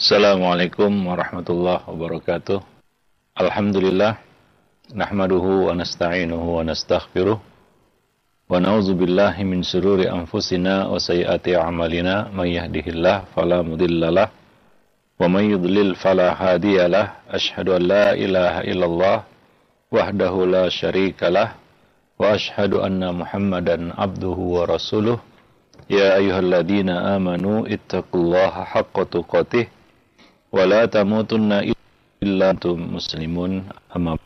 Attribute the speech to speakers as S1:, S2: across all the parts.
S1: Assalamualaikum warahmatullahi wabarakatuh. Alhamdulillah nahmaduhu wa nasta'inuhu wa nastaghfiruh. Wa na'udzu billahi min shururi anfusina wa sayyiati a'malina. May yahdihillahu fala mudhillalah wa may yudlil fala hadiyalah asyhadu an la ilaha illallah wahdahu la syarikalah wa asyhadu anna muhammadan abduhu wa rasuluh. Ya ayyuhalladzina amanu ittaqullaha haqqa tuqatih illa antum muslimun amma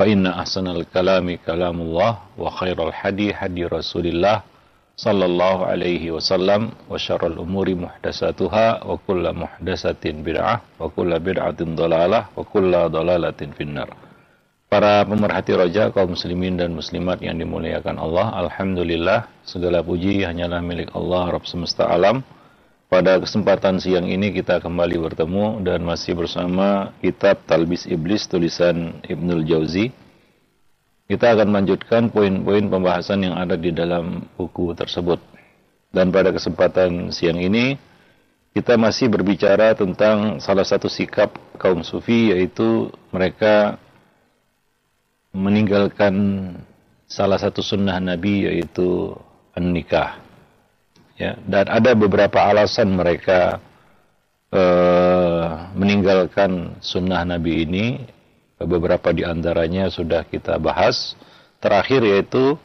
S1: fa inna ahsanal kalami kalamullah wa khairal hadi hadi rasulillah sallallahu alaihi wasallam wa syarrul umuri muhdasatuhah wa kullu muhdasatin bid'ah wa kullu bid'atin dalalah wa kullu dalalatin finnar Para pemerhati roja kaum muslimin dan muslimat yang dimuliakan Allah, Alhamdulillah segala puji hanyalah milik Allah Rabb semesta alam pada kesempatan siang ini kita kembali bertemu dan masih bersama kitab Talbis Iblis tulisan Ibnul Jauzi. Kita akan melanjutkan poin-poin pembahasan yang ada di dalam buku tersebut. Dan pada kesempatan siang ini kita masih berbicara tentang salah satu sikap kaum sufi yaitu mereka meninggalkan salah satu sunnah Nabi yaitu nikah ya dan ada beberapa alasan mereka uh, meninggalkan sunnah Nabi ini. Beberapa di antaranya sudah kita bahas. Terakhir yaitu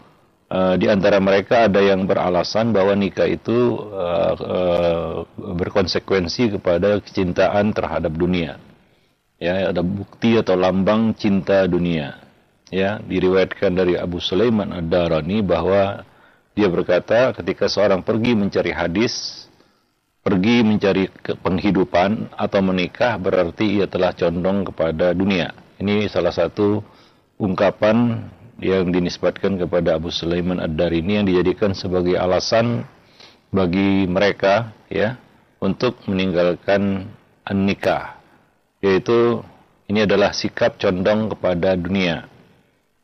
S1: uh, di antara mereka ada yang beralasan bahwa nikah itu uh, uh, berkonsekuensi kepada kecintaan terhadap dunia. Ya ada bukti atau lambang cinta dunia. Ya diriwayatkan dari Abu Sulaiman Ad-Darani bahwa dia berkata, ketika seorang pergi mencari hadis, pergi mencari penghidupan atau menikah berarti ia telah condong kepada dunia. Ini salah satu ungkapan yang dinisbatkan kepada Abu Sulaiman Ad-Darini yang dijadikan sebagai alasan bagi mereka ya untuk meninggalkan nikah yaitu ini adalah sikap condong kepada dunia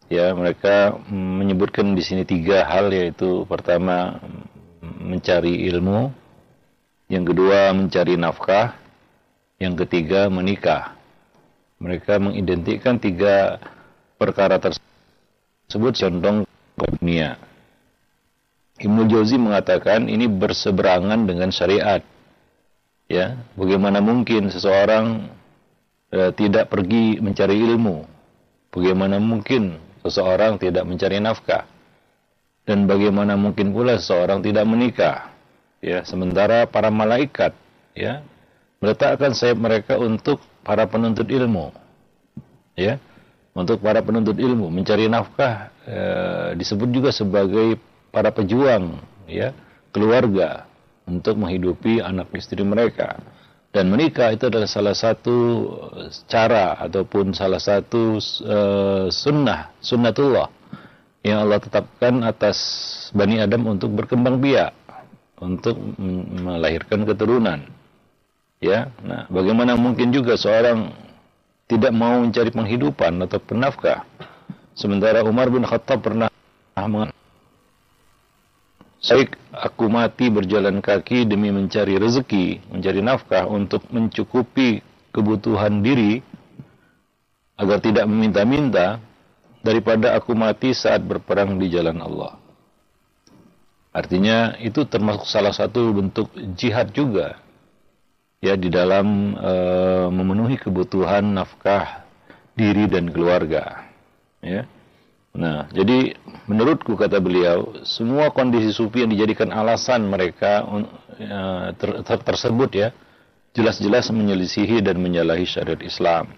S1: ya mereka menyebutkan di sini tiga hal yaitu pertama mencari ilmu, yang kedua mencari nafkah, yang ketiga menikah. Mereka mengidentikan tiga perkara tersebut condong ke dunia. Ibnu Jauzi mengatakan ini berseberangan dengan syariat. Ya, bagaimana mungkin seseorang eh, tidak pergi mencari ilmu? Bagaimana mungkin seseorang tidak mencari nafkah. Dan bagaimana mungkin pula seseorang tidak menikah? Ya, sementara para malaikat ya meletakkan sayap mereka untuk para penuntut ilmu. Ya. Untuk para penuntut ilmu mencari nafkah e, disebut juga sebagai para pejuang ya, keluarga untuk menghidupi anak istri mereka dan menikah itu adalah salah satu cara ataupun salah satu uh, sunnah sunnatullah yang Allah tetapkan atas bani Adam untuk berkembang biak untuk melahirkan keturunan. Ya nah bagaimana mungkin juga seorang tidak mau mencari penghidupan atau penafkah? Sementara Umar bin Khattab pernah Baik aku mati berjalan kaki demi mencari rezeki, mencari nafkah untuk mencukupi kebutuhan diri agar tidak meminta-minta daripada aku mati saat berperang di jalan Allah. Artinya itu termasuk salah satu bentuk jihad juga ya di dalam e, memenuhi kebutuhan nafkah diri dan keluarga. Ya. Nah, jadi menurutku kata beliau, semua kondisi sufi yang dijadikan alasan mereka uh, ter ter tersebut ya, jelas-jelas menyelisihi dan menyalahi syariat Islam.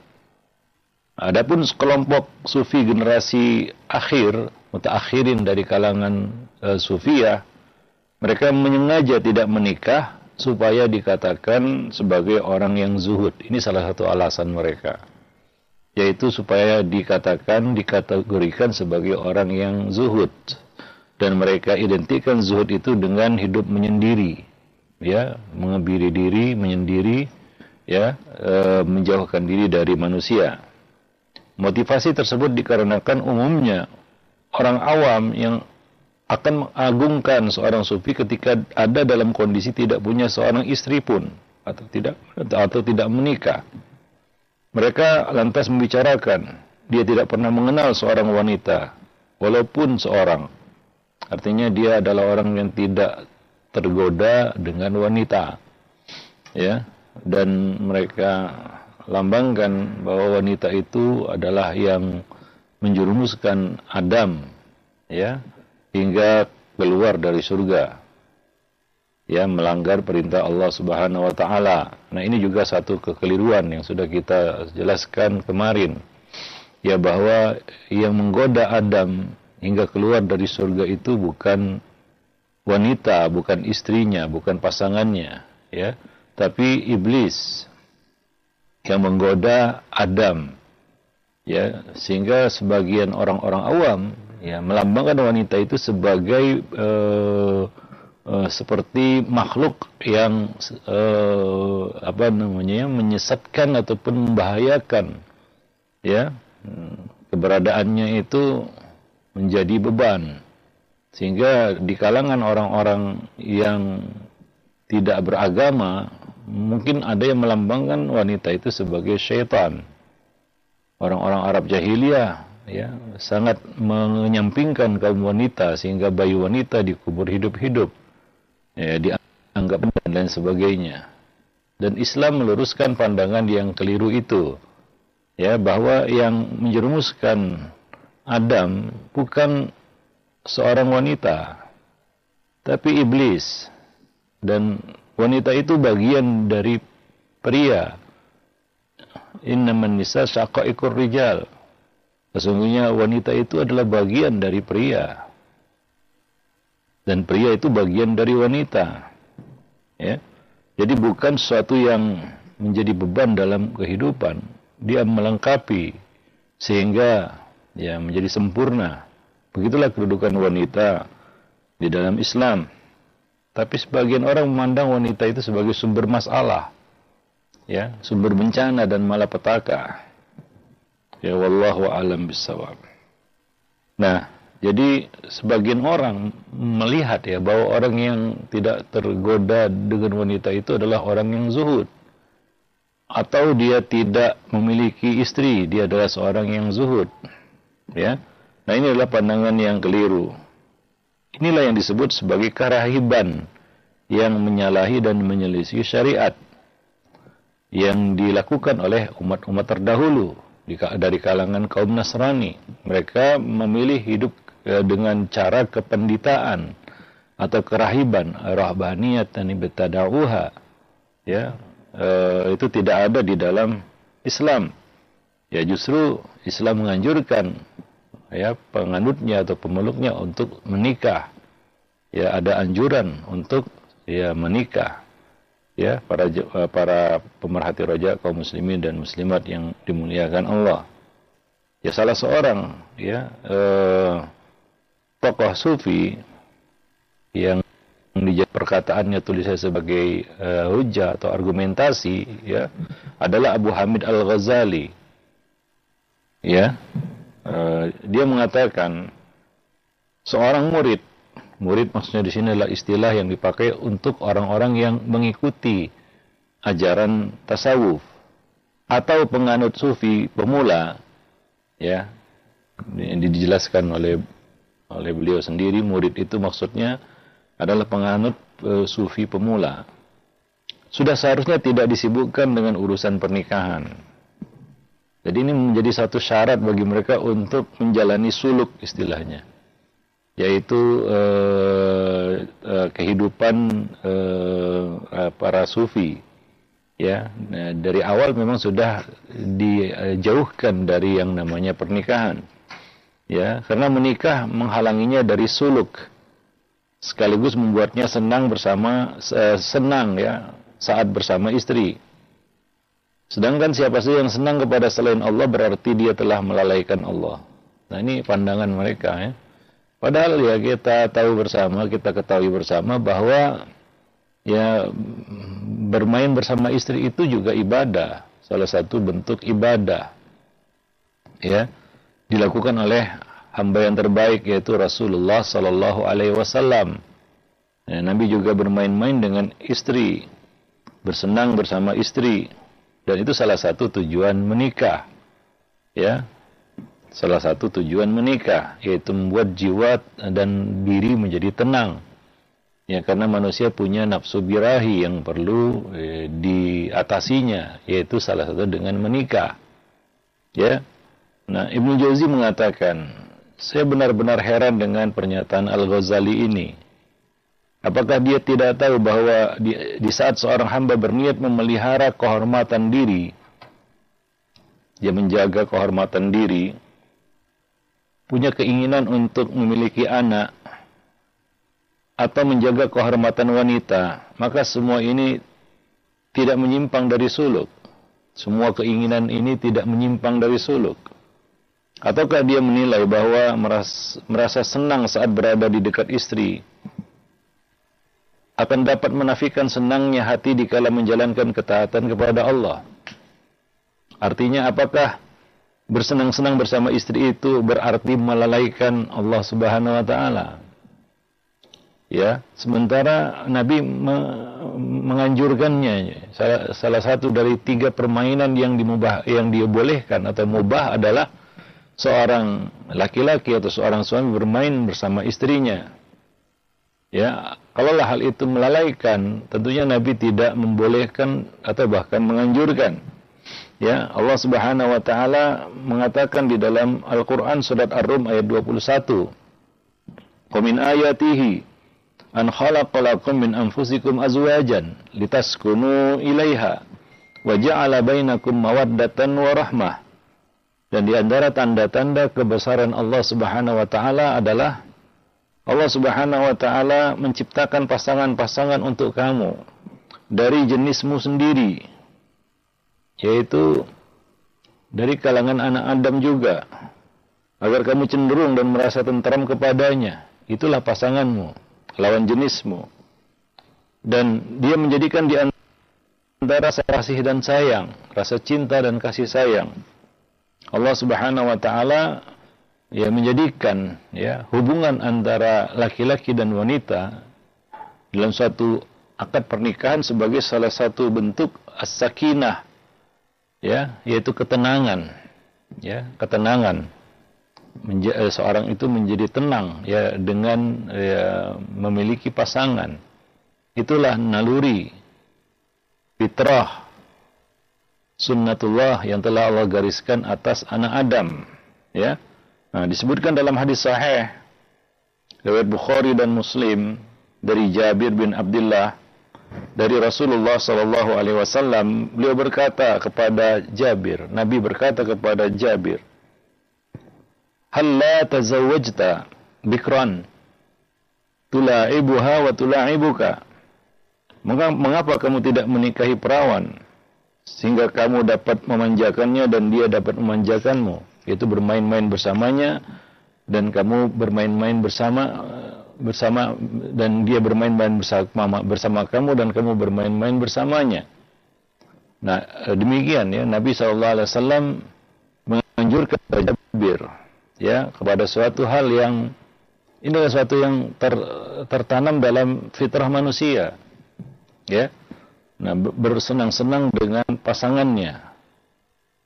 S1: Adapun kelompok sufi generasi akhir, mutakhirin dari kalangan uh, sufiyah, mereka menyengaja tidak menikah supaya dikatakan sebagai orang yang zuhud. Ini salah satu alasan mereka yaitu supaya dikatakan dikategorikan sebagai orang yang zuhud dan mereka identikan zuhud itu dengan hidup menyendiri ya mengebiri diri menyendiri ya e, menjauhkan diri dari manusia motivasi tersebut dikarenakan umumnya orang awam yang akan mengagungkan seorang sufi ketika ada dalam kondisi tidak punya seorang istri pun atau tidak atau tidak menikah. Mereka lantas membicarakan dia tidak pernah mengenal seorang wanita walaupun seorang. Artinya dia adalah orang yang tidak tergoda dengan wanita. Ya, dan mereka lambangkan bahwa wanita itu adalah yang menjerumuskan Adam ya hingga keluar dari surga ya melanggar perintah Allah Subhanahu wa taala. Nah, ini juga satu kekeliruan yang sudah kita jelaskan kemarin. Ya bahwa yang menggoda Adam hingga keluar dari surga itu bukan wanita, bukan istrinya, bukan pasangannya, ya, tapi iblis yang menggoda Adam. Ya, sehingga sebagian orang-orang awam ya melambangkan wanita itu sebagai uh, uh, seperti makhluk yang uh, apa namanya menyesatkan ataupun membahayakan ya. Keberadaannya itu menjadi beban. Sehingga di kalangan orang-orang yang tidak beragama mungkin ada yang melambangkan wanita itu sebagai syaitan. Orang-orang Arab jahiliyah ya sangat menyampingkan kaum wanita sehingga bayi wanita dikubur hidup-hidup ya, dianggap dan lain sebagainya. Dan Islam meluruskan pandangan yang keliru itu, ya bahwa yang menjerumuskan Adam bukan seorang wanita, tapi iblis. Dan wanita itu bagian dari pria. Innaman nisa syaqaiqur rijal. Sesungguhnya wanita itu adalah bagian dari pria dan pria itu bagian dari wanita. Ya. Jadi bukan sesuatu yang menjadi beban dalam kehidupan, dia melengkapi sehingga ya menjadi sempurna. Begitulah kedudukan wanita di dalam Islam. Tapi sebagian orang memandang wanita itu sebagai sumber masalah. Ya, sumber bencana dan malapetaka. Ya wallahu alam bisawab. Nah, jadi sebagian orang melihat ya bahwa orang yang tidak tergoda dengan wanita itu adalah orang yang zuhud. Atau dia tidak memiliki istri, dia adalah seorang yang zuhud. Ya. Nah, ini adalah pandangan yang keliru. Inilah yang disebut sebagai karahiban yang menyalahi dan menyelisih syariat yang dilakukan oleh umat-umat terdahulu dari kalangan kaum Nasrani. Mereka memilih hidup ya, dengan cara kependitaan atau kerahiban rahbaniyat dan ibtada'uha. Ya e, itu tidak ada di dalam Islam. Ya justru Islam menganjurkan ya penganutnya atau pemeluknya untuk menikah. Ya ada anjuran untuk ya menikah. Ya para para pemerhati roja kaum muslimin dan muslimat yang dimuliakan Allah. Ya salah seorang ya eh, tokoh sufi yang dijadikan perkataannya tulisnya sebagai uh, hujah atau argumentasi ya adalah Abu Hamid Al Ghazali ya uh, dia mengatakan seorang murid murid maksudnya di sini adalah istilah yang dipakai untuk orang-orang yang mengikuti ajaran tasawuf atau penganut sufi pemula ya ini dijelaskan oleh oleh beliau sendiri. Murid itu maksudnya adalah penganut e, sufi pemula. Sudah seharusnya tidak disibukkan dengan urusan pernikahan. Jadi ini menjadi satu syarat bagi mereka untuk menjalani suluk istilahnya. Yaitu e, e, kehidupan e, para sufi. Ya nah, dari awal memang sudah dijauhkan dari yang namanya pernikahan ya karena menikah menghalanginya dari suluk. Sekaligus membuatnya senang bersama senang ya saat bersama istri. Sedangkan siapa saja yang senang kepada selain Allah berarti dia telah melalaikan Allah. Nah ini pandangan mereka ya. Padahal ya kita tahu bersama kita ketahui bersama bahwa ya bermain bersama istri itu juga ibadah. Salah satu bentuk ibadah. Ya dilakukan oleh hamba yang terbaik yaitu Rasulullah Sallallahu Alaihi Wasallam. Ya, Nabi juga bermain-main dengan istri bersenang bersama istri. Dan itu salah satu tujuan menikah. Ya salah satu tujuan menikah yaitu membuat jiwa dan diri menjadi tenang. Ya karena manusia punya nafsu birahi yang perlu eh, diatasinya yaitu salah satu dengan menikah. Ya nah Ibnu Jauzi mengatakan saya benar-benar heran dengan pernyataan Al-Ghazali ini Apakah dia tidak tahu bahwa di, di saat seorang hamba berniat memelihara kehormatan diri, dia menjaga kehormatan diri, punya keinginan untuk memiliki anak atau menjaga kehormatan wanita, maka semua ini tidak menyimpang dari suluk. Semua keinginan ini tidak menyimpang dari suluk. Ataukah dia menilai bahwa merasa, merasa senang saat berada di dekat istri akan dapat menafikan senangnya hati dikala menjalankan ketaatan kepada Allah? Artinya apakah bersenang-senang bersama istri itu berarti melalaikan Allah Subhanahu wa taala. Ya, sementara Nabi me menganjurkannya. Salah, salah satu dari tiga permainan yang dimubah yang dibolehkan atau mubah adalah seorang laki-laki atau seorang suami bermain bersama istrinya. Ya, kalau hal itu melalaikan, tentunya Nabi tidak membolehkan atau bahkan menganjurkan. Ya, Allah Subhanahu wa taala mengatakan di dalam Al-Qur'an surat Ar-Rum ayat 21. Wa min ayatihi an khalaqalakum min anfusikum azwajan litaskunu ilaiha wa ja'ala bainakum mawaddatan wa rahmah. Dan di antara tanda-tanda kebesaran Allah Subhanahu wa taala adalah Allah Subhanahu wa taala menciptakan pasangan-pasangan untuk kamu dari jenismu sendiri yaitu dari kalangan anak Adam juga agar kamu cenderung dan merasa tentram kepadanya. Itulah pasanganmu lawan jenismu. Dan dia menjadikan di antara rasa kasih dan sayang rasa cinta dan kasih sayang Allah Subhanahu wa taala ya menjadikan ya hubungan antara laki-laki dan wanita dalam suatu akad pernikahan sebagai salah satu bentuk as-sakinah ya yaitu ketenangan ya ketenangan. Menja eh, seorang itu menjadi tenang ya dengan ya, memiliki pasangan. Itulah naluri fitrah sunnatullah yang telah Allah gariskan atas anak Adam ya. Nah, disebutkan dalam hadis sahih riwayat Bukhari dan Muslim dari Jabir bin Abdullah dari Rasulullah Sallallahu Alaihi Wasallam beliau berkata kepada Jabir Nabi berkata kepada Jabir Halla tazawwajta bikran tula'ibuha wa tula'ibuka? Mengapa kamu tidak menikahi perawan sehingga kamu dapat memanjakannya dan dia dapat memanjakanmu yaitu bermain-main bersamanya dan kamu bermain-main bersama bersama dan dia bermain-main bersama bersama kamu dan kamu bermain-main bersamanya. Nah, demikian ya Nabi wasallam menganjurkan Jabir ya kepada suatu hal yang ini adalah suatu yang ter, tertanam dalam fitrah manusia. Ya. Nah, bersenang-senang dengan pasangannya.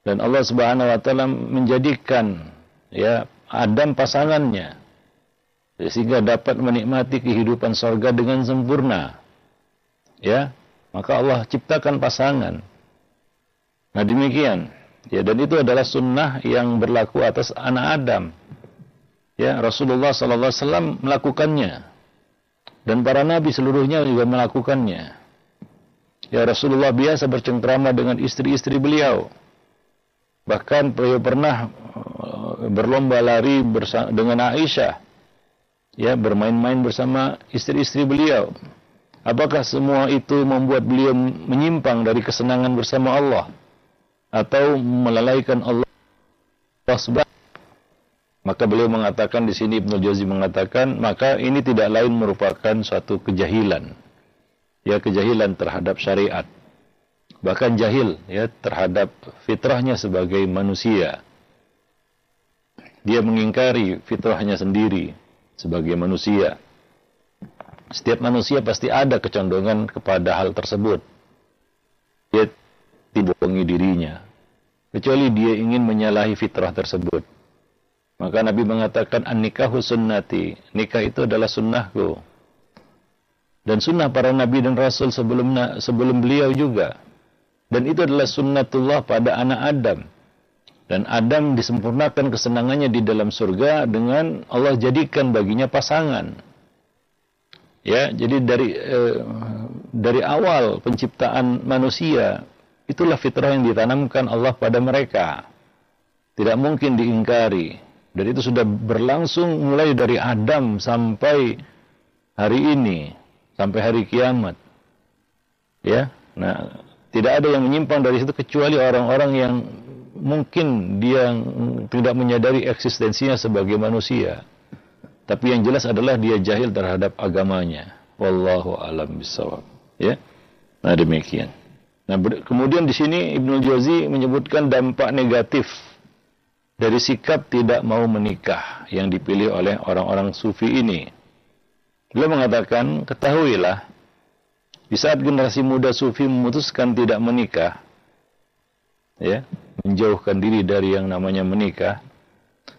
S1: Dan Allah Subhanahu wa taala menjadikan ya Adam pasangannya sehingga dapat menikmati kehidupan sorga dengan sempurna. Ya, maka Allah ciptakan pasangan. Nah demikian. Ya, dan itu adalah sunnah yang berlaku atas anak Adam. Ya, Rasulullah Sallallahu Alaihi Wasallam melakukannya. Dan para nabi seluruhnya juga melakukannya. Ya, Rasulullah biasa bercengkrama dengan istri-istri beliau. Bahkan beliau pernah uh, berlomba lari dengan Aisyah ya bermain-main bersama istri-istri beliau. Apakah semua itu membuat beliau menyimpang dari kesenangan bersama Allah atau melalaikan Allah maka beliau mengatakan di sini Ibnu Jauzi mengatakan maka ini tidak lain merupakan suatu kejahilan ya kejahilan terhadap syariat bahkan jahil ya terhadap fitrahnya sebagai manusia dia mengingkari fitrahnya sendiri sebagai manusia. Setiap manusia pasti ada kecondongan kepada hal tersebut. membohongi dirinya. Kecuali dia ingin menyalahi fitrah tersebut. Maka Nabi mengatakan an-nikahu sunnati. Nikah itu adalah sunnahku. Dan sunnah para nabi dan rasul sebelum sebelum beliau juga. Dan itu adalah sunnatullah pada anak Adam. Dan Adam disempurnakan kesenangannya di dalam surga dengan Allah jadikan baginya pasangan. Ya, jadi dari eh, dari awal penciptaan manusia itulah fitrah yang ditanamkan Allah pada mereka. Tidak mungkin diingkari. Dan itu sudah berlangsung mulai dari Adam sampai hari ini, sampai hari kiamat. Ya. Nah, tidak ada yang menyimpang dari situ kecuali orang-orang yang mungkin dia tidak menyadari eksistensinya sebagai manusia. Tapi yang jelas adalah dia jahil terhadap agamanya. Wallahu alam bisawab. Ya. Nah demikian. Nah kemudian di sini Ibnu Jauzi menyebutkan dampak negatif dari sikap tidak mau menikah yang dipilih oleh orang-orang sufi ini. Beliau mengatakan, ketahuilah, di saat generasi muda sufi memutuskan tidak menikah, ya, menjauhkan diri dari yang namanya menikah,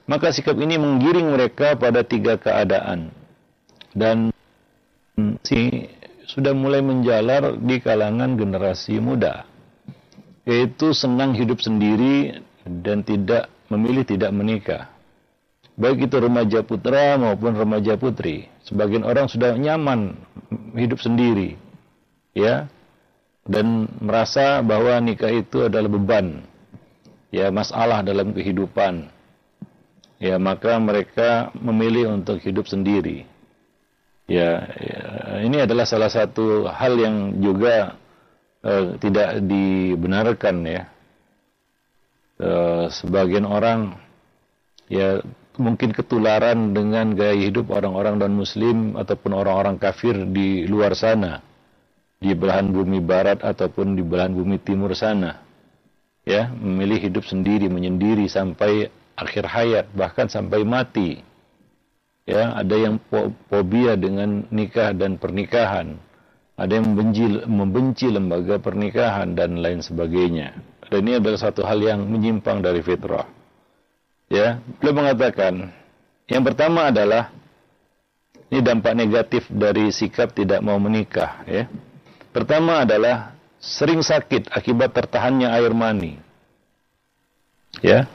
S1: maka sikap ini menggiring mereka pada tiga keadaan. Dan si sudah mulai menjalar di kalangan generasi muda, yaitu senang hidup sendiri dan tidak memilih tidak menikah. Baik itu remaja putra maupun remaja putri. Sebagian orang sudah nyaman hidup sendiri. Ya. Dan merasa bahwa nikah itu adalah beban. Ya, masalah dalam kehidupan. Ya, maka mereka memilih untuk hidup sendiri. Ya, ini adalah salah satu hal yang juga uh, tidak dibenarkan ya Eh, sebagian orang ya mungkin ketularan dengan gaya hidup orang-orang dan muslim ataupun orang-orang kafir di luar sana. Di belahan bumi barat ataupun di belahan bumi timur sana. Ya memilih hidup sendiri menyendiri sampai akhir hayat bahkan sampai mati. Ya ada yang fobia dengan nikah dan pernikahan. Ada yang membenci membenci lembaga pernikahan dan lain sebagainya. Dan ini adalah satu hal yang menyimpang dari fitrah. Ya, beliau mengatakan yang pertama adalah ini dampak negatif dari sikap tidak mau menikah, ya. Pertama adalah sering sakit akibat tertahannya air mani. Ya.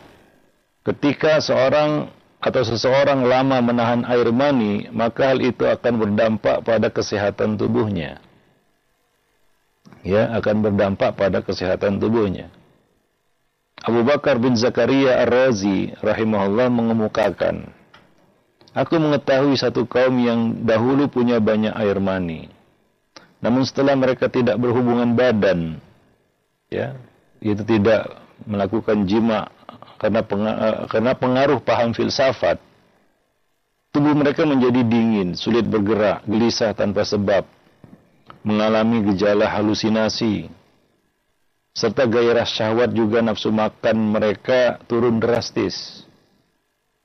S1: Ketika seorang atau seseorang lama menahan air mani, maka hal itu akan berdampak pada kesehatan tubuhnya. Ya, akan berdampak pada kesehatan tubuhnya. Abu Bakar bin Zakaria Ar-Razi rahimahullah mengemukakan, Aku mengetahui satu kaum yang dahulu punya banyak air mani. Namun setelah mereka tidak berhubungan badan, ya, itu tidak melakukan jima karena pengaruh, karena pengaruh paham filsafat, tubuh mereka menjadi dingin, sulit bergerak, gelisah tanpa sebab, mengalami gejala halusinasi, serta gairah syahwat juga nafsu makan mereka turun drastis.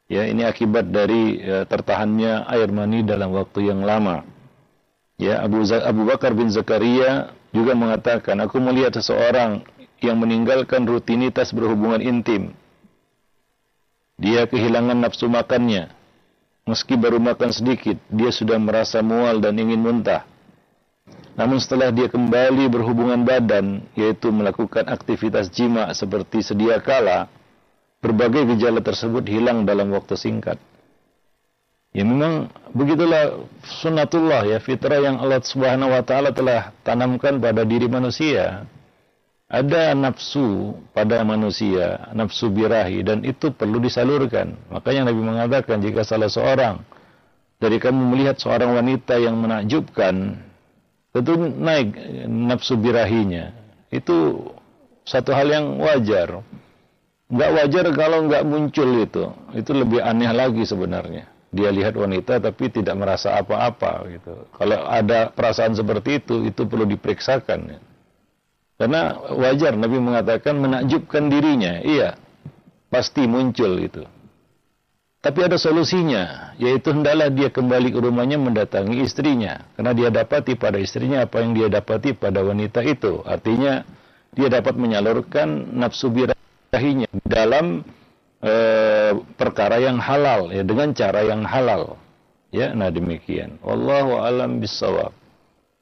S1: Ya, ini akibat dari ya, tertahannya air mani dalam waktu yang lama. Ya, Abu, Abu Bakar bin Zakaria juga mengatakan, aku melihat seseorang yang meninggalkan rutinitas berhubungan intim. Dia kehilangan nafsu makannya. Meski baru makan sedikit, dia sudah merasa mual dan ingin muntah. Namun setelah dia kembali berhubungan badan, yaitu melakukan aktivitas jima seperti sedia kala, berbagai gejala tersebut hilang dalam waktu singkat. Ya memang begitulah sunnatullah ya fitrah yang Allah Subhanahu wa taala telah tanamkan pada diri manusia. Ada nafsu pada manusia, nafsu birahi dan itu perlu disalurkan. Makanya Nabi mengatakan jika salah seorang dari kamu melihat seorang wanita yang menakjubkan, tentu naik nafsu birahinya. Itu satu hal yang wajar. Nggak wajar kalau nggak muncul itu. Itu lebih aneh lagi sebenarnya. Dia lihat wanita tapi tidak merasa apa-apa gitu. Kalau ada perasaan seperti itu, itu perlu diperiksakan. Karena wajar Nabi mengatakan menakjubkan dirinya. Iya, pasti muncul itu. Tapi ada solusinya, yaitu hendaklah dia kembali ke rumahnya mendatangi istrinya. Karena dia dapati pada istrinya apa yang dia dapati pada wanita itu. Artinya dia dapat menyalurkan nafsu birahinya dalam e, perkara yang halal ya dengan cara yang halal. Ya nah demikian. Wallahu alam bisawab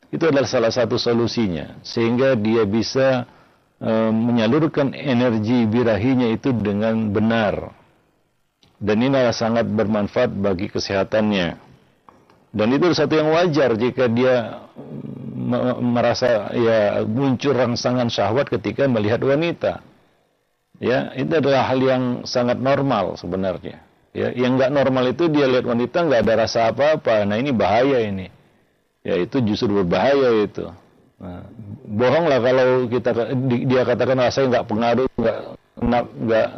S1: itu adalah salah satu solusinya. Sehingga dia bisa e, menyalurkan energi birahinya itu dengan benar dan ini adalah sangat bermanfaat bagi kesehatannya dan itu satu yang wajar jika dia merasa ya muncul rangsangan syahwat ketika melihat wanita. Ya, itu adalah hal yang sangat normal sebenarnya. Ya, yang nggak normal itu dia lihat wanita nggak ada rasa apa-apa. Nah ini bahaya ini. Ya itu justru berbahaya itu. Nah, bohong lah kalau kita dia katakan rasa nggak pengaruh nggak nggak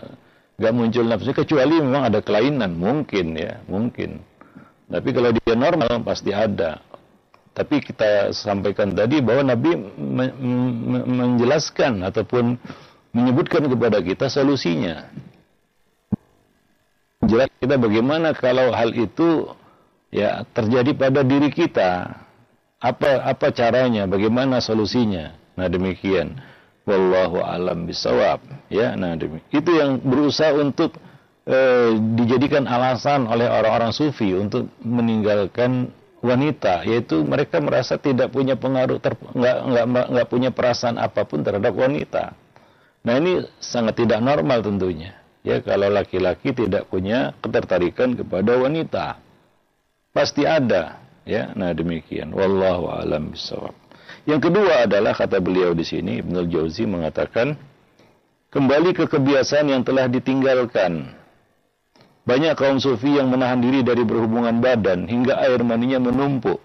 S1: nggak muncul nafsu kecuali memang ada kelainan mungkin ya mungkin. Tapi kalau dia normal pasti ada. Tapi kita sampaikan tadi bahwa Nabi menjelaskan ataupun menyebutkan kepada kita solusinya. Jelas kita bagaimana kalau hal itu ya terjadi pada diri kita. Apa apa caranya? Bagaimana solusinya? Nah demikian. Wallahu alam bisawab. Ya, nah. Itu yang berusaha untuk eh, dijadikan alasan oleh orang-orang sufi untuk meninggalkan wanita. Yaitu mereka merasa tidak punya pengaruh nggak, nggak, nggak punya perasaan apa pun terhadap wanita. Nah ini sangat tidak normal tentunya. Ya kalau laki-laki tidak punya ketertarikan kepada wanita. Pasti ada. Ya nah demikian. Wallahu alam bisawab yang kedua adalah kata beliau di sini Ibnu Jauzi mengatakan kembali ke kebiasaan yang telah ditinggalkan banyak kaum sufi yang menahan diri dari berhubungan badan hingga air maninya menumpuk.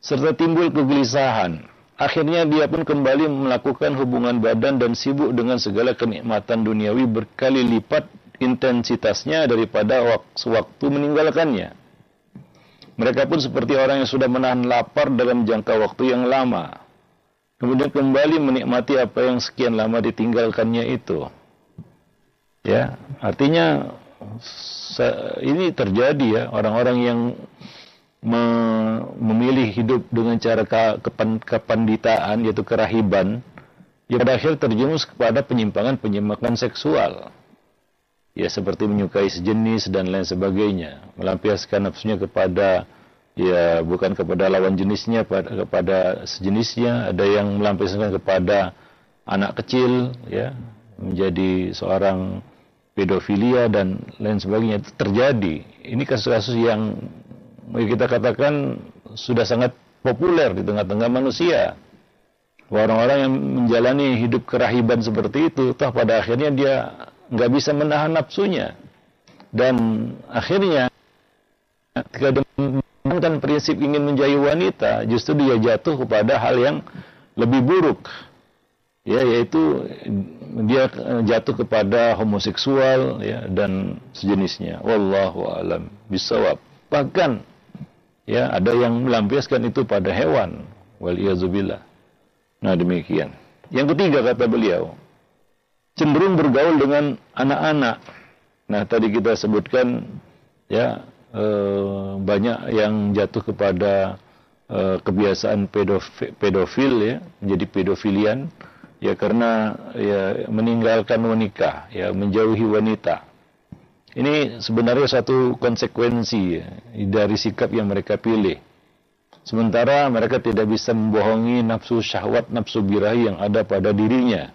S1: Serta timbul kegelisahan. Akhirnya dia pun kembali melakukan hubungan badan dan sibuk dengan segala kenikmatan duniawi berkali lipat intensitasnya daripada waktu meninggalkannya. Mereka pun seperti orang yang sudah menahan lapar dalam jangka waktu yang lama. Kemudian kembali menikmati apa yang sekian lama ditinggalkannya itu. Ya, artinya ini terjadi ya orang-orang yang memilih hidup dengan cara kepan kepanditaan yaitu kerahiban ya pada akhir terjerumus kepada penyimpangan-penyimpangan seksual ya seperti menyukai sejenis dan lain sebagainya melampiaskan nafsunya kepada ya bukan kepada lawan jenisnya pada kepada sejenisnya ada yang melampiaskan kepada anak kecil ya menjadi seorang pedofilia dan lain sebagainya itu terjadi. Ini kasus-kasus yang kita katakan sudah sangat populer di tengah-tengah manusia. Orang-orang yang menjalani hidup kerahiban seperti itu, toh pada akhirnya dia nggak bisa menahan nafsunya. Dan akhirnya ketika dia prinsip ingin menjadi wanita, justru dia jatuh kepada hal yang lebih buruk. Ya yaitu dia jatuh kepada homoseksual ya dan sejenisnya. Wallahu alam bisawab bahkan ya ada yang melampiaskan itu pada hewan. Wal nah demikian. Yang ketiga kata beliau cenderung bergaul dengan anak-anak nah tadi kita sebutkan ya eh, banyak yang jatuh kepada eh, kebiasaan pedofil, pedofil ya menjadi pedofilian ya karena ya meninggalkan wanita, ya menjauhi wanita. Ini sebenarnya satu konsekuensi ya, dari sikap yang mereka pilih. Sementara mereka tidak bisa membohongi nafsu syahwat, nafsu birahi yang ada pada dirinya.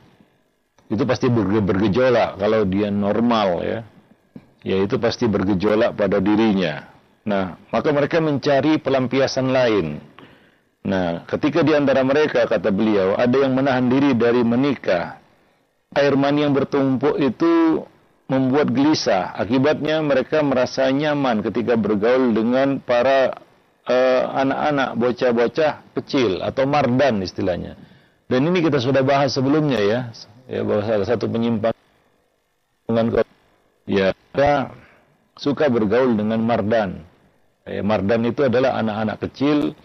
S1: Itu pasti bergejolak kalau dia normal ya. Ya itu pasti bergejolak pada dirinya. Nah, maka mereka mencari pelampiasan lain Nah, ketika di antara mereka, kata beliau, ada yang menahan diri dari menikah, air mani yang bertumpuk itu membuat gelisah. Akibatnya mereka merasa nyaman ketika bergaul dengan para uh, anak-anak, bocah-bocah kecil atau mardan istilahnya. Dan ini kita sudah bahas sebelumnya ya, ya bahwa salah satu penyimpangan ya kita suka bergaul dengan mardan. Ya, mardan itu adalah anak-anak kecil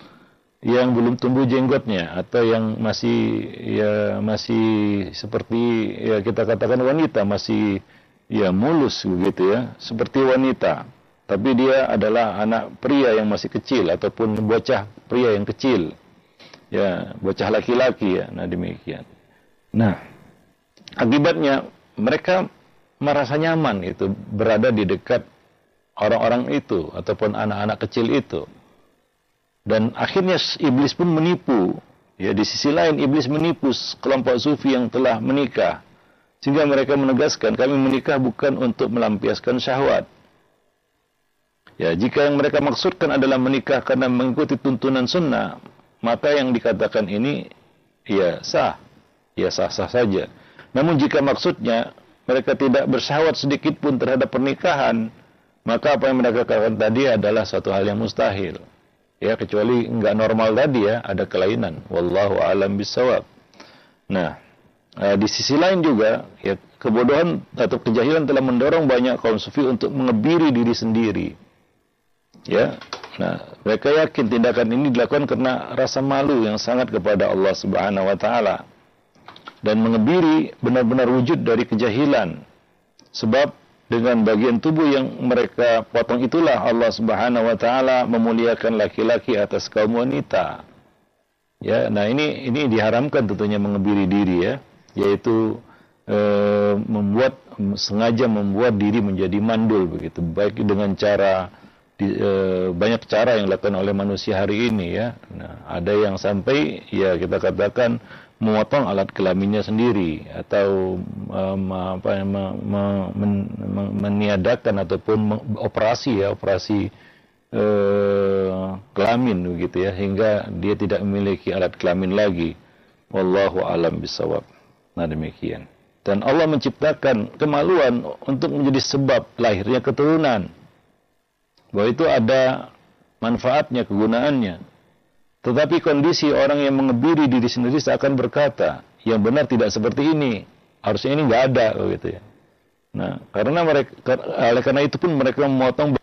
S1: yang belum tumbuh jenggotnya atau yang masih ya masih seperti ya kita katakan wanita masih ya mulus begitu ya seperti wanita. Tapi dia adalah anak pria yang masih kecil ataupun bocah pria yang kecil. Ya bocah laki-laki ya nah demikian. Nah, akibatnya mereka merasa nyaman itu berada di dekat orang-orang itu ataupun anak-anak kecil itu. Dan akhirnya iblis pun menipu. Ya, di sisi lain iblis menipu kelompok sufi yang telah menikah. Sehingga mereka menegaskan kami menikah bukan untuk melampiaskan syahwat. Ya, jika yang mereka maksudkan adalah menikah karena mengikuti tuntunan sunnah, maka yang dikatakan ini ya sah. Ya sah-sah saja. Namun jika maksudnya mereka tidak bersyahwat sedikit pun terhadap pernikahan, maka apa yang mereka katakan tadi adalah satu hal yang mustahil. Ya, kecuali nggak normal tadi ya, ada kelainan. Wallahu alam bisawab. Nah, eh, di sisi lain juga, ya kebodohan atau kejahilan telah mendorong banyak kaum sufi untuk mengebiri diri sendiri Ya. Nah, mereka yakin tindakan ini dilakukan karena rasa malu yang sangat kepada Allah Subhanahu wa taala. Dan mengebiri benar-benar wujud dari kejahilan. Sebab dengan bagian tubuh yang mereka potong itulah Allah Subhanahu wa taala memuliakan laki-laki atas kaum wanita. Ya, nah ini ini diharamkan tentunya mengebiri diri ya, yaitu e, membuat sengaja membuat diri menjadi mandul begitu, baik dengan cara di, e, banyak cara yang dilakukan oleh manusia hari ini ya. Nah, ada yang sampai ya kita katakan memotong alat kelaminnya sendiri atau um, apa me, me, men, me, meniadakan ataupun operasi ya operasi e, kelamin begitu ya hingga dia tidak memiliki alat kelamin lagi. Wallahu alam bisawab. Nah demikian. Dan Allah menciptakan kemaluan untuk menjadi sebab lahirnya keturunan bahwa itu ada manfaatnya, kegunaannya. Tetapi kondisi orang yang mengebiri diri sendiri seakan berkata, yang benar tidak seperti ini. Harusnya ini nggak ada, gitu ya. Nah, karena mereka, oleh karena itu pun mereka memotong.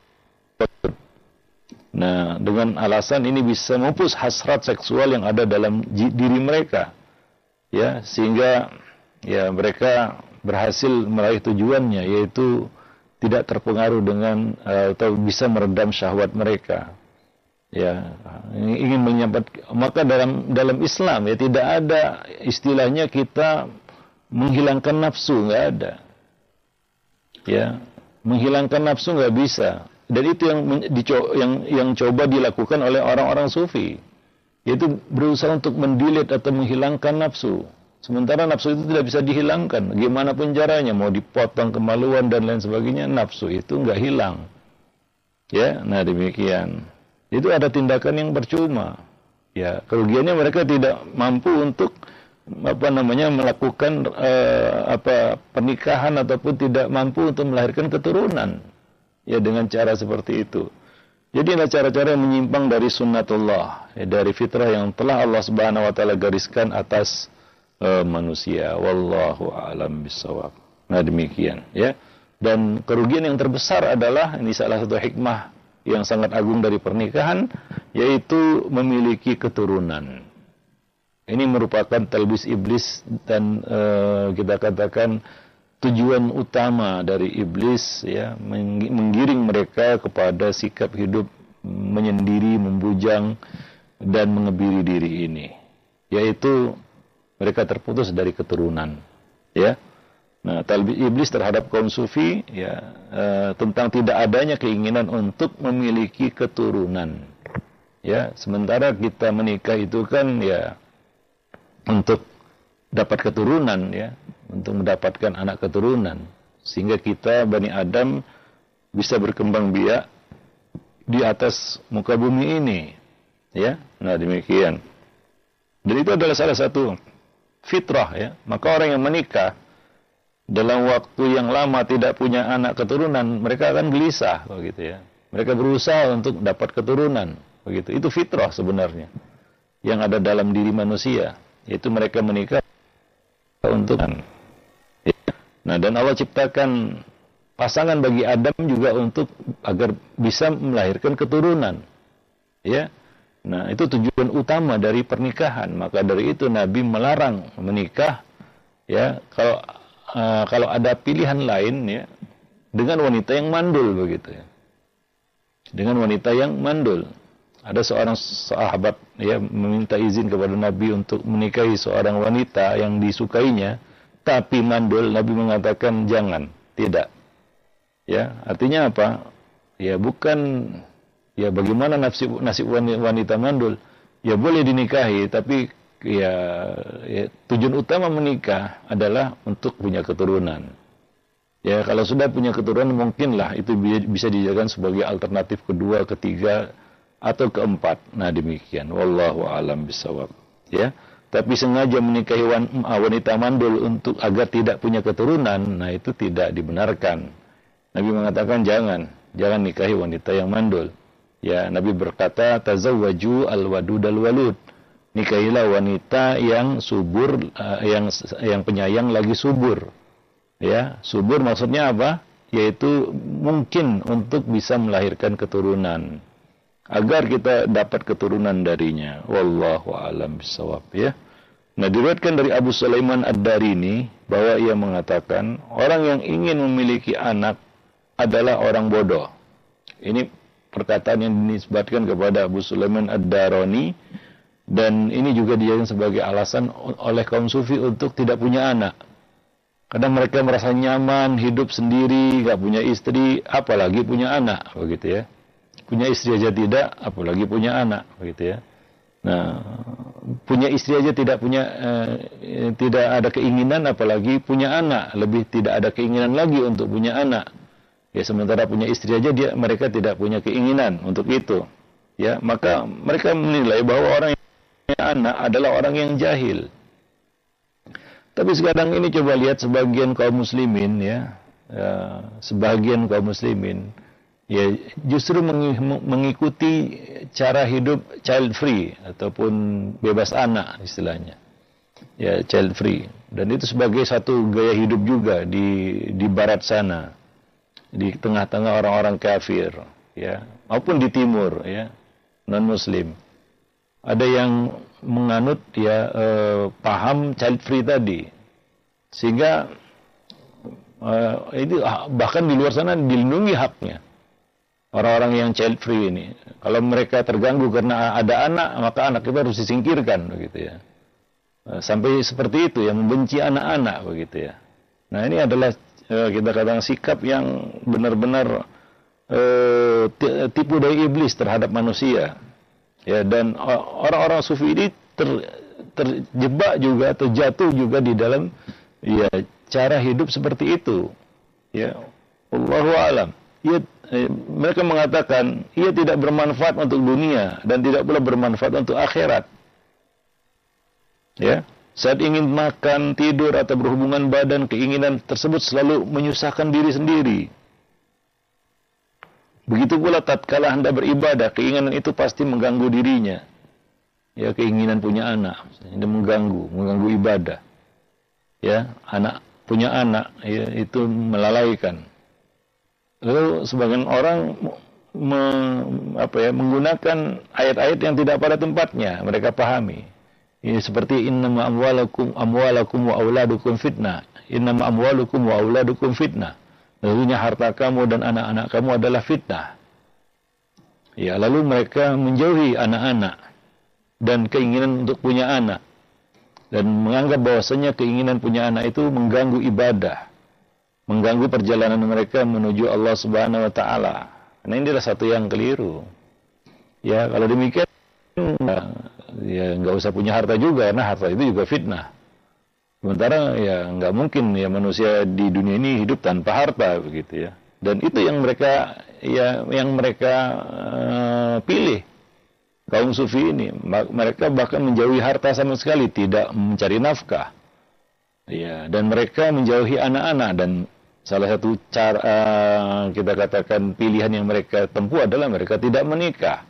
S1: Nah, dengan alasan ini bisa memupus hasrat seksual yang ada dalam diri mereka, ya, sehingga ya mereka berhasil meraih tujuannya, yaitu tidak terpengaruh dengan uh, atau bisa meredam syahwat mereka. Ya, ingin menyampat maka dalam dalam Islam ya tidak ada istilahnya kita menghilangkan nafsu nggak ada. Ya, menghilangkan nafsu nggak bisa. Dan itu yang yang yang coba dilakukan oleh orang-orang sufi, yaitu berusaha untuk mendilit atau menghilangkan nafsu. Sementara nafsu itu tidak bisa dihilangkan. Gimana pun caranya, mau dipotong kemaluan dan lain sebagainya, nafsu itu nggak hilang. Ya, nah demikian. Itu ada tindakan yang percuma. Ya, kerugiannya mereka tidak mampu untuk apa namanya melakukan uh, apa pernikahan ataupun tidak mampu untuk melahirkan keturunan. Ya dengan cara seperti itu. Jadi ada cara-cara yang menyimpang dari sunnatullah, ya, dari fitrah yang telah Allah Subhanahu wa taala gariskan atas uh, manusia. Wallahu a'lam bisawab. Nah demikian ya. Dan kerugian yang terbesar adalah ini salah satu hikmah yang sangat agung dari pernikahan yaitu memiliki keturunan. Ini merupakan talbis iblis dan uh, kita katakan tujuan utama dari iblis ya menggiring mereka kepada sikap hidup menyendiri, membujang dan mengebiri diri ini yaitu mereka terputus dari keturunan ya nah talbis iblis terhadap kaum sufi ya e, tentang tidak adanya keinginan untuk memiliki keturunan. Ya sementara kita menikah itu kan ya untuk dapat keturunan ya untuk mendapatkan anak keturunan. Sehingga kita bani Adam bisa berkembang biak di atas muka bumi ini. Ya nah demikian. Dan itu adalah salah satu fitrah ya. Maka orang yang menikah dalam waktu yang lama tidak punya anak keturunan, mereka akan gelisah begitu ya. Mereka berusaha untuk dapat keturunan begitu. Itu fitrah sebenarnya yang ada dalam diri manusia, yaitu mereka menikah untuk Nah, dan Allah ciptakan pasangan bagi Adam juga untuk agar bisa melahirkan keturunan. Ya. Nah, itu tujuan utama dari pernikahan. Maka dari itu Nabi melarang menikah ya kalau uh, kalau ada pilihan lain ya dengan wanita yang mandul begitu ya. Dengan wanita yang mandul. Ada seorang sahabat ya meminta izin kepada Nabi untuk menikahi seorang wanita yang disukainya, tapi mandul. Nabi mengatakan jangan, tidak. Ya, artinya apa? Ya bukan ya bagaimana nasib nasib wanita mandul? Ya boleh dinikahi, tapi ya, ya tujuan utama menikah adalah untuk punya keturunan. Ya kalau sudah punya keturunan mungkinlah itu bisa dijadikan sebagai alternatif kedua, ketiga atau keempat. Nah demikian. Wallahu alam bisawab. Ya. Tapi sengaja menikahi wanita mandul untuk agar tidak punya keturunan, nah itu tidak dibenarkan. Nabi mengatakan jangan, jangan nikahi wanita yang mandul. Ya, Nabi berkata tazawwaju al-wadud al-walud. Nikahilah wanita yang subur uh, yang yang penyayang lagi subur. Ya, subur maksudnya apa? Yaitu mungkin untuk bisa melahirkan keturunan agar kita dapat keturunan darinya. Wallahu alam bisawab ya. Nah diriwayatkan dari Abu Sulaiman Ad-Darini bahwa ia mengatakan orang yang ingin memiliki anak adalah orang bodoh. Ini perkataan yang dinisbatkan kepada Abu Sulaiman Ad-Darani dan ini juga dijadikan sebagai alasan oleh kaum sufi untuk tidak punya anak. Kadang mereka merasa nyaman hidup sendiri, gak punya istri, apalagi punya anak, begitu ya punya istri aja tidak, apalagi punya anak, begitu ya. Nah, punya istri aja tidak punya eh, tidak ada keinginan apalagi punya anak, lebih tidak ada keinginan lagi untuk punya anak. Ya sementara punya istri aja dia mereka tidak punya keinginan untuk itu. Ya, maka mereka menilai bahwa orang yang punya anak adalah orang yang jahil. Tapi sekarang ini coba lihat sebagian kaum muslimin ya, ya sebagian kaum muslimin ya justru mengikuti cara hidup child free ataupun bebas anak istilahnya. Ya child free. Dan itu sebagai satu gaya hidup juga di di barat sana. Di tengah-tengah orang-orang kafir ya maupun di timur ya non muslim ada yang menganut ya eh, paham child free tadi sehingga eh, itu bahkan di luar sana dilindungi haknya orang-orang yang child free ini. Kalau mereka terganggu karena ada anak, maka anak itu harus disingkirkan begitu ya. Eh, sampai seperti itu ya membenci anak-anak begitu ya. Nah, ini adalah eh, kita katakan sikap yang benar-benar eh, tipu daya iblis terhadap manusia. Ya, dan orang-orang sufi ini ter, terjebak juga atau jatuh juga di dalam ya cara hidup seperti itu. Ya, Allahu alam. Ya Eh, mereka mengatakan ia tidak bermanfaat untuk dunia dan tidak pula bermanfaat untuk akhirat. Ya, saat ingin makan, tidur atau berhubungan badan, keinginan tersebut selalu menyusahkan diri sendiri. Begitu pula tatkala Anda beribadah, keinginan itu pasti mengganggu dirinya. Ya, keinginan punya anak, ini mengganggu, mengganggu ibadah. Ya, anak punya anak, ya, itu melalaikan. Lalu sebagian orang me, apa ya, menggunakan ayat-ayat yang tidak pada tempatnya mereka pahami. Ini seperti innama amwalakum amwalakum wa auladukum fitnah. Innama amwalukum wa auladukum fitnah. Lalunya harta kamu dan anak-anak kamu adalah fitnah. Ya, lalu mereka menjauhi anak-anak dan keinginan untuk punya anak dan menganggap bahwasanya keinginan punya anak itu mengganggu ibadah mengganggu perjalanan mereka menuju Allah Subhanahu wa taala. Nah, ini adalah satu yang keliru. Ya, kalau demikian ya nggak usah punya harta juga karena harta itu juga fitnah. Sementara ya nggak mungkin ya manusia di dunia ini hidup tanpa harta begitu ya. Dan itu yang mereka ya yang mereka uh, pilih kaum sufi ini. Mereka bahkan menjauhi harta sama sekali, tidak mencari nafkah. Ya, dan mereka menjauhi anak-anak dan salah satu cara uh, kita katakan pilihan yang mereka tempuh adalah mereka tidak menikah.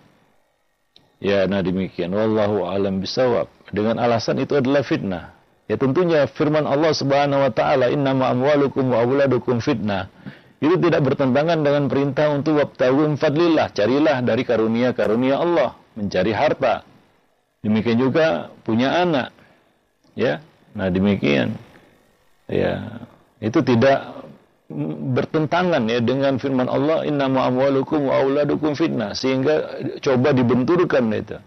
S1: Ya, nah demikian. Wallahu alam bisawab. Dengan alasan itu adalah fitnah. Ya tentunya firman Allah Subhanahu wa taala, "Innama amwalukum wa auladukum fitnah." Itu tidak bertentangan dengan perintah untuk wabtaghu fadlillah, carilah dari karunia-karunia Allah, mencari harta. Demikian juga punya anak. Ya. Nah, demikian. Ya, itu tidak bertentangan ya dengan firman Allah innama amwalukum wa auladukum fitnah sehingga coba dibenturkan itu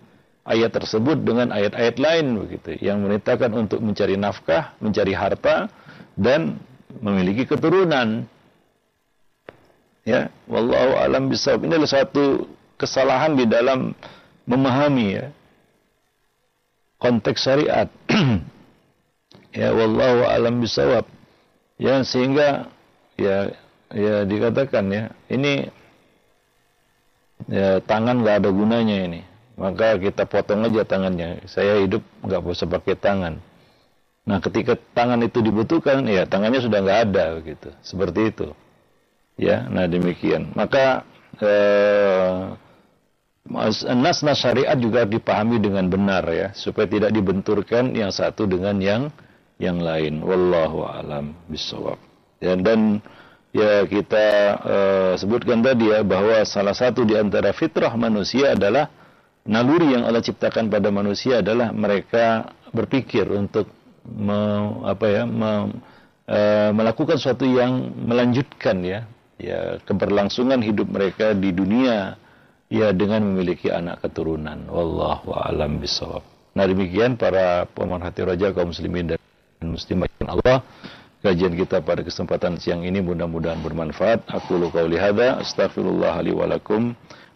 S1: ayat tersebut dengan ayat-ayat lain begitu yang menitahkan untuk mencari nafkah, mencari harta dan memiliki keturunan. Ya, wallahu alam bisawab. Ini adalah satu kesalahan di dalam memahami ya konteks syariat. ya, wallahu alam bisawab. Ya, sehingga ya ya dikatakan ya, ini ya tangan nggak ada gunanya ini maka kita potong aja tangannya. Saya hidup nggak usah pakai tangan. Nah, ketika tangan itu dibutuhkan, ya tangannya sudah nggak ada, gitu. Seperti itu. Ya, nah demikian. Maka eh, nas-nas syariat juga dipahami dengan benar ya, supaya tidak dibenturkan yang satu dengan yang yang lain. Wallahu alam bisawab. Ya, dan ya kita uh, sebutkan tadi ya bahwa salah satu di antara fitrah manusia adalah naluri yang Allah ciptakan pada manusia adalah mereka berpikir untuk me, apa ya me, e, melakukan sesuatu yang melanjutkan ya ya keberlangsungan hidup mereka di dunia ya dengan memiliki anak keturunan. Wallahu alam bisawab nah demikian para pemerhati raja kaum muslimin dan muslimat Allah. Kajian kita pada kesempatan siang ini mudah-mudahan bermanfaat. Aku lu qauli hadza astaghfirullah li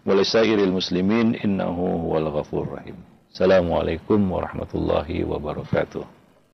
S1: walisairil muslimin innahu huwal ghafur rahim. Assalamualaikum warahmatullahi wabarakatuh.